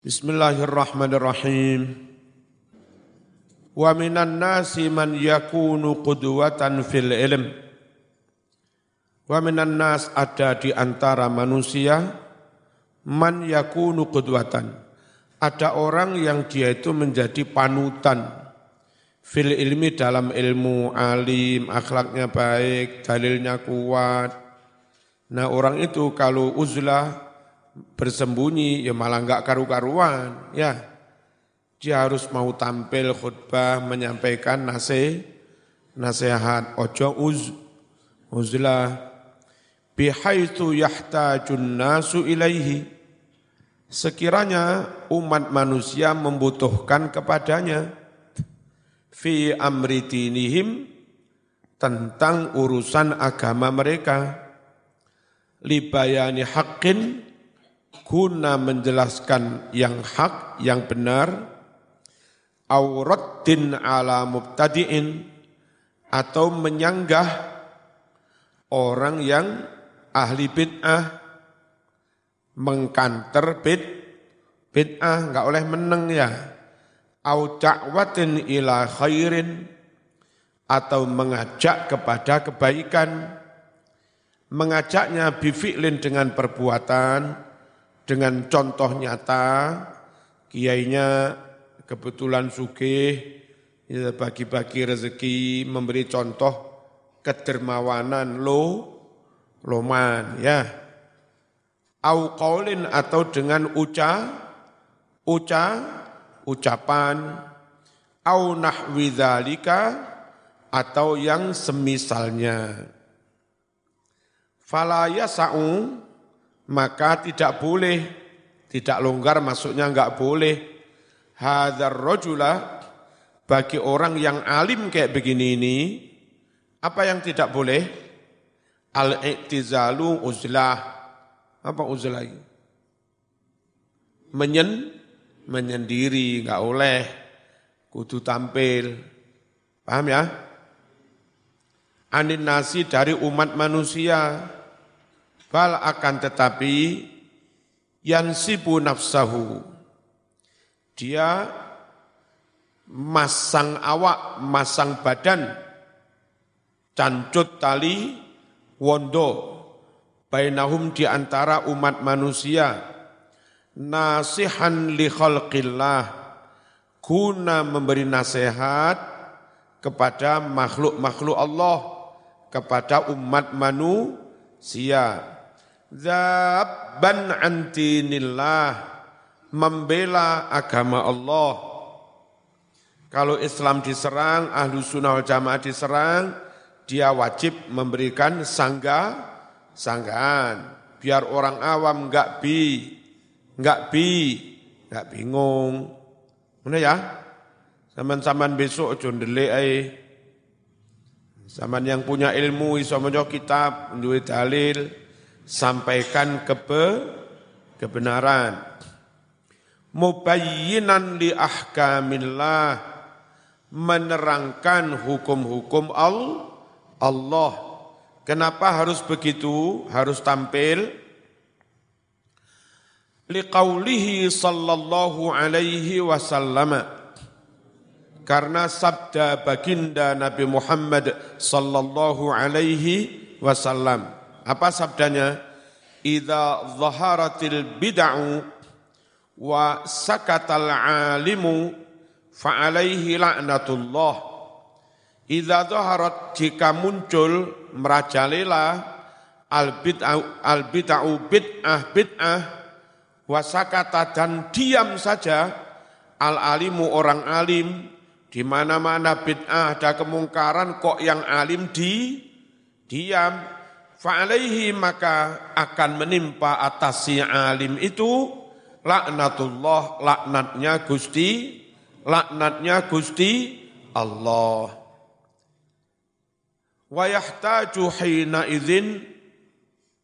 Bismillahirrahmanirrahim. Wa minan nasi man yakunu qudwatan fil ilm. Wa minan nas ada di antara manusia man yakunu qudwatan. Ada orang yang dia itu menjadi panutan fil ilmi dalam ilmu alim, akhlaknya baik, dalilnya kuat. Nah orang itu kalau uzlah bersembunyi ya malah enggak karu-karuan ya. Dia harus mau tampil khutbah menyampaikan nase nasihat. Ojo uz uzlah. Bihaitsu yahtajun nasu ilaihi. Sekiranya umat manusia membutuhkan kepadanya fi amri dinihim tentang urusan agama mereka. Libayani haqqin guna menjelaskan yang hak, yang benar, auratin ala mubtadi'in, atau menyanggah orang yang ahli bid'ah, mengkanter bid, bid'ah, enggak oleh meneng ya, au da'watin ila khairin, atau mengajak kepada kebaikan, mengajaknya bifi'lin dengan perbuatan, dengan contoh nyata, kiainya kebetulan sugih, bagi-bagi rezeki, memberi contoh kedermawanan lo, loman, ya. Au qaulin atau dengan uca, uca, ucapan, au nahwi atau yang semisalnya. Fala yasa'u maka tidak boleh, tidak longgar maksudnya enggak boleh. Hadar rojula bagi orang yang alim kayak begini ini, apa yang tidak boleh? Al-i'tizalu uzlah. Apa uzlah ini? Menyen, menyendiri, enggak oleh. Kudu tampil. Paham ya? Anin nasi dari umat manusia Bal akan tetapi yansibu nafsahu. Dia masang awak, masang badan, cancut tali, wondo, bainahum di antara umat manusia, nasihan li khalqillah, guna memberi nasihat kepada makhluk-makhluk Allah, kepada umat manusia Zabban antinillah, membela agama Allah. Kalau Islam diserang, ahlu sunnah wal jamaah diserang, dia wajib memberikan sangga, sanggaan. Biar orang awam enggak bi, enggak bi, enggak bingung. Mana ya? Saman-saman besok ojo ndelik ae. Saman yang punya ilmu iso kitab, duwe dalil, sampaikan kebe, kebenaran. Mubayyinan li ahkamillah, menerangkan hukum-hukum Allah. Kenapa harus begitu? Harus tampil? Liqaulihi sallallahu alaihi wasallam. Karena sabda baginda Nabi Muhammad sallallahu alaihi wasallam apa sabdanya? Idza zaharatil bid'u wa sakatal alimu fa alaihi la'natullah. Idza zaharat jika muncul merajalela al bid'u al bid'u bid'ah bid'ah wa sakata dan diam saja al alimu orang alim di mana-mana bid'ah ada kemungkaran kok yang alim di diam fa'alaihi maka akan menimpa atas si alim itu laknatullah laknatnya Gusti laknatnya Gusti Allah. Wa yahtaju hina idzin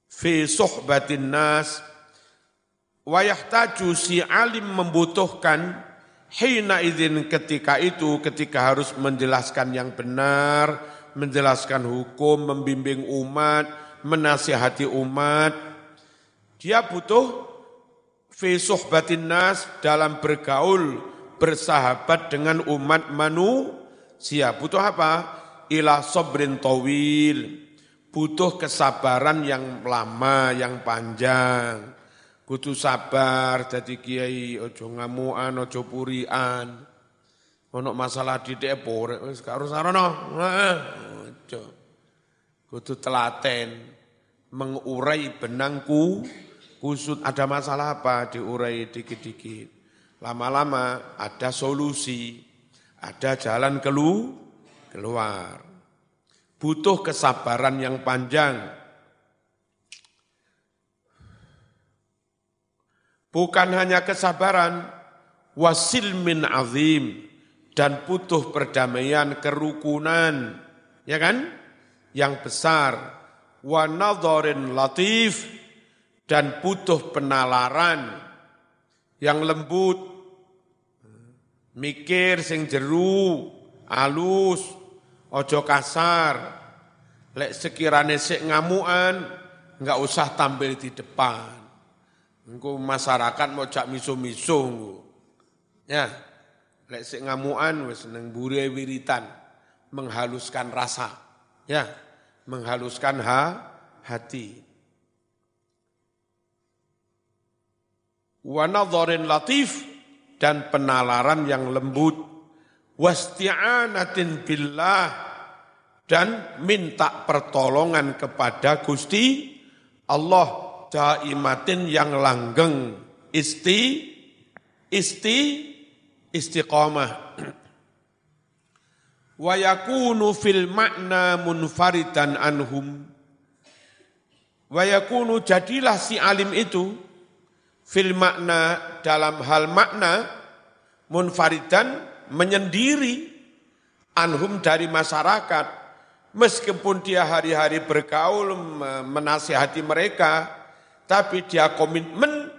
fi suhbatin nas. Wa yahtaju si alim membutuhkan hina idzin ketika itu ketika harus menjelaskan yang benar menjelaskan hukum membimbing umat menasihati umat, dia butuh fi suhbatin nas dalam bergaul bersahabat dengan umat manusia. Butuh apa? Ila sobrin tawil. Butuh kesabaran yang lama, yang panjang. Kudu sabar jadi kiai, ojo ngamuan, ojo purian. Ono masalah di wis karo sarono. Ojo. Kudu telaten mengurai benangku kusut ada masalah apa diurai dikit-dikit. Lama-lama ada solusi, ada jalan kelu, keluar. Butuh kesabaran yang panjang. Bukan hanya kesabaran, wasil min azim, dan butuh perdamaian kerukunan, ya kan? Yang besar, wa latif, dan butuh penalaran, yang lembut, mikir sing jeru, alus, ojo kasar. Lek sekirane sik ngamuan, enggak usah tampil di depan. Engko masyarakat mau cak miso-miso Ya. Lek sik ngamuan wis seneng bure wiritan, menghaluskan rasa. Ya, menghaluskan ha, hati. wa latif dan penalaran yang lembut wasti'anatin billah dan minta pertolongan kepada Gusti Allah daimatin yang langgeng isti isti istiqamah wa yakunu fil makna munfaridan anhum. Wa yakunu jadilah si alim itu fil makna dalam hal makna munfaridan menyendiri anhum dari masyarakat. Meskipun dia hari-hari bergaul menasihati mereka tapi dia komitmen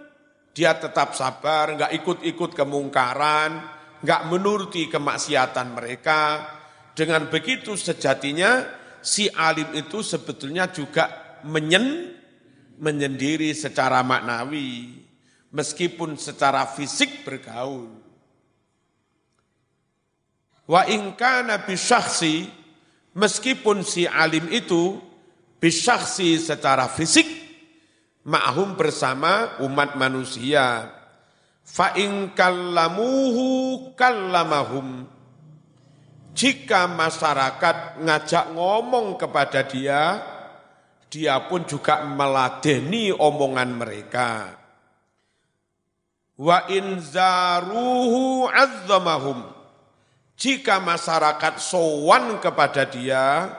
dia tetap sabar nggak ikut-ikut kemungkaran nggak menuruti kemaksiatan mereka dengan begitu sejatinya si alim itu sebetulnya juga menyen menyendiri secara maknawi meskipun secara fisik bergaul. Wa ingkana bisyaksi, meskipun si alim itu bisyaksi secara fisik, ma'hum bersama umat manusia. Fa in kallamahum. Jika masyarakat ngajak ngomong kepada dia, dia pun juga meladeni omongan mereka. Wa inzaruhu azzamahum. Jika masyarakat sowan kepada dia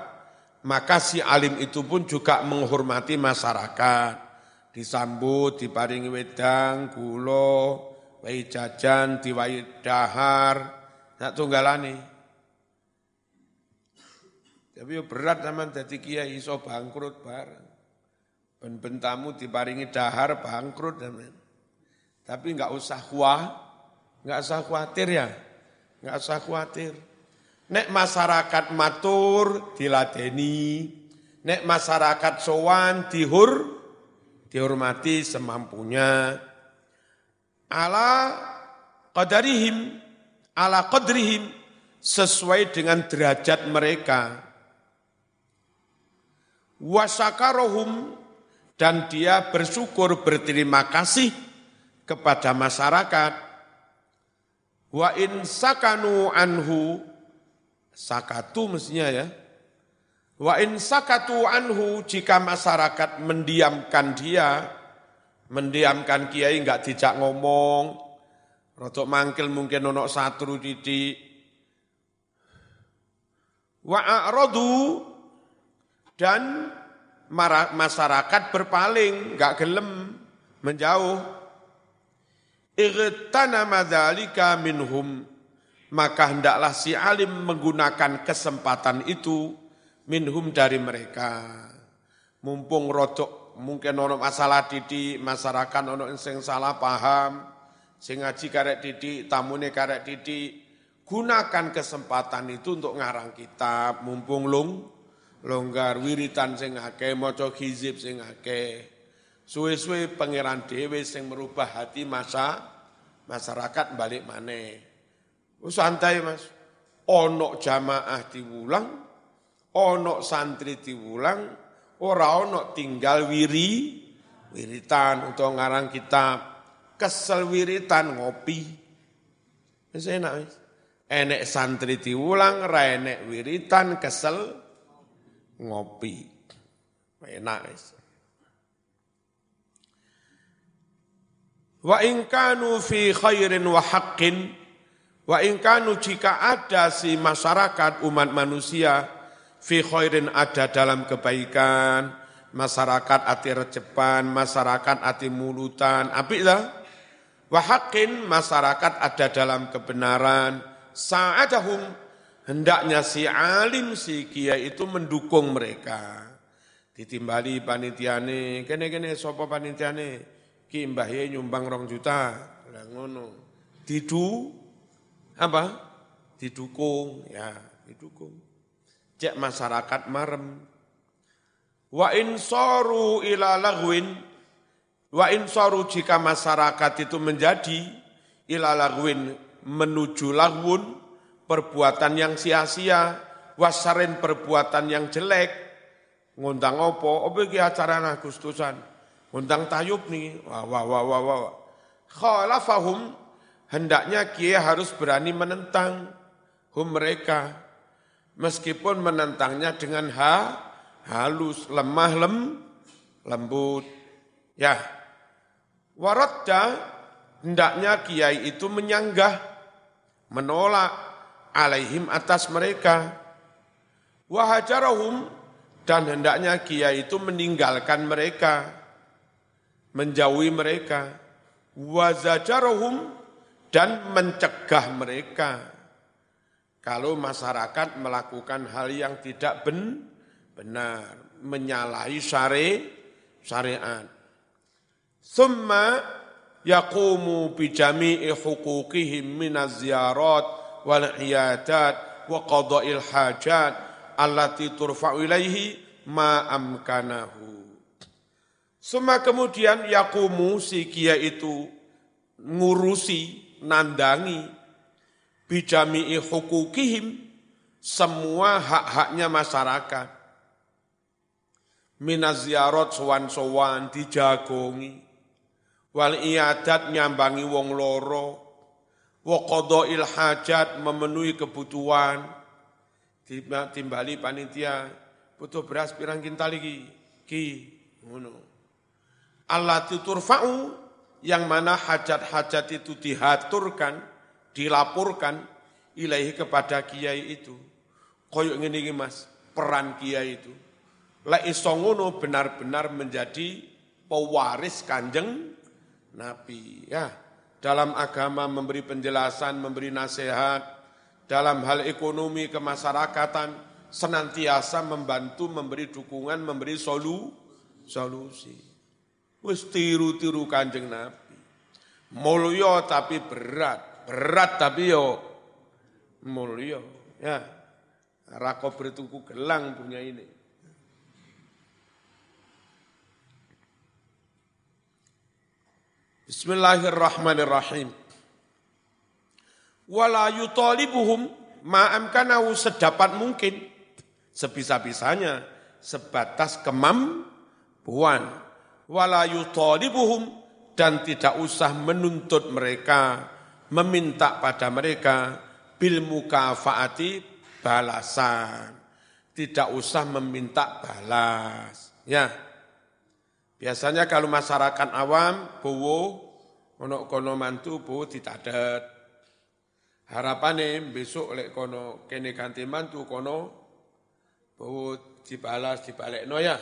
maka si alim itu pun juga menghormati masyarakat. Disambut diparingi wedang gulo wai jajan diwai dahar. Nak tunggalane tapi berat zaman jadi kiai iso bangkrut bareng ben bentamu diparingi dahar bangkrut zaman tapi nggak usah kuah, nggak usah khawatir ya, nggak usah khawatir. Nek masyarakat matur diladeni, nek masyarakat sowan dihur, dihormati semampunya. Ala qadarihim, ala qadrihim, sesuai dengan derajat mereka. Wasakarohum, dan dia bersyukur berterima kasih kepada masyarakat. Wa in sakanu anhu sakatu mestinya ya. Wa in sakatu anhu jika masyarakat mendiamkan dia mendiamkan kiai enggak dijak ngomong rotok mangkil mungkin ono satru didik wa a'radu dan masyarakat berpaling enggak gelem menjauh. Igtanama dzalika minhum. Maka hendaklah si alim menggunakan kesempatan itu minhum dari mereka. Mumpung rodok mungkin ono masalah didi masyarakat ono sing salah paham, sing ngaji karek didi, tamune karek didi, gunakan kesempatan itu untuk ngarang kitab, mumpung lung, longgar wiritan sing akeh, maca hizib sing akeh. Suwe-suwe pangeran dewe sing merubah hati masa masyarakat balik mana. Oh, santai mas. Onok jamaah diwulang, onok santri diwulang, ora onok tinggal wiri, wiritan untuk ngarang kitab. Kesel wiritan ngopi. Wis enak. Enek santri diulang, ra enek wiritan kesel ngopi. Enak wis. Wa in fi khairin wa haqqin wa in jika ada si masyarakat umat manusia fi khairin ada dalam kebaikan, masyarakat ati recepan, masyarakat ati mulutan, apik lah. Wa haqqin masyarakat ada dalam kebenaran, sa'adahum hendaknya si alim si kiai itu mendukung mereka. Ditimbali panitiane, kene-kene sapa panitiane? Ki Mbah nyumbang rong juta, ngono. Didu apa? Didukung, ya, didukung. Cek masyarakat marem. Wa in soru ila lagwin, wa in soru jika masyarakat itu menjadi ila lagwin menuju lagwun, perbuatan yang sia-sia, wasarin perbuatan yang jelek, ngundang opo, opo iki acara Agustusan undang tayub nih, wah wah wah wah wah. Khalafahum hendaknya kiai harus berani menentang hum mereka. Meskipun menentangnya dengan ha halus lemah lem lembut. Ya. Waradda hendaknya kiai itu menyanggah menolak alaihim atas mereka wahajarahum dan hendaknya kiai itu meninggalkan mereka menjauhi mereka, wazajarohum dan mencegah mereka. Kalau masyarakat melakukan hal yang tidak ben, benar, menyalahi syari, syariat. Summa yaqumu bijami'i hukukihim minaz ziyarat wal iyadat wa qada'il hajat allati turfa'u ilaihi ma amkanahu. Semua kemudian yakumu si kia itu ngurusi, nandangi, bijami'i hukukihim, semua hak-haknya masyarakat. Minaziarot sowan-sowan dijagongi, wal iadat nyambangi wong loro, il hajat memenuhi kebutuhan, timbali panitia, butuh beras pirang kintal lagi, ki, ngono. Allah turfa'u yang mana hajat-hajat itu dihaturkan, dilaporkan ilahi kepada kiai itu. Koyok ini mas, peran kiai itu. La isongono benar-benar menjadi pewaris kanjeng Nabi. Ya, dalam agama memberi penjelasan, memberi nasihat, dalam hal ekonomi kemasyarakatan, senantiasa membantu, memberi dukungan, memberi solu, solusi. Wis tiru-tiru kanjeng Nabi. Mulya tapi berat, berat tapi yo mulya. Ya. Rako bertuku gelang punya ini. Bismillahirrahmanirrahim. Wala yutalibuhum ma'amkanahu sedapat mungkin, sebisa-bisanya, sebatas kemampuan wala yutalibuhum dan tidak usah menuntut mereka, meminta pada mereka bil mukafaati balasan. Tidak usah meminta balas. Ya. Biasanya kalau masyarakat awam, bowo, ono kono mantu, bowo ditadet. Harapannya besok oleh kono kene ganti mantu kono, bowo dibalas, dibalik no ya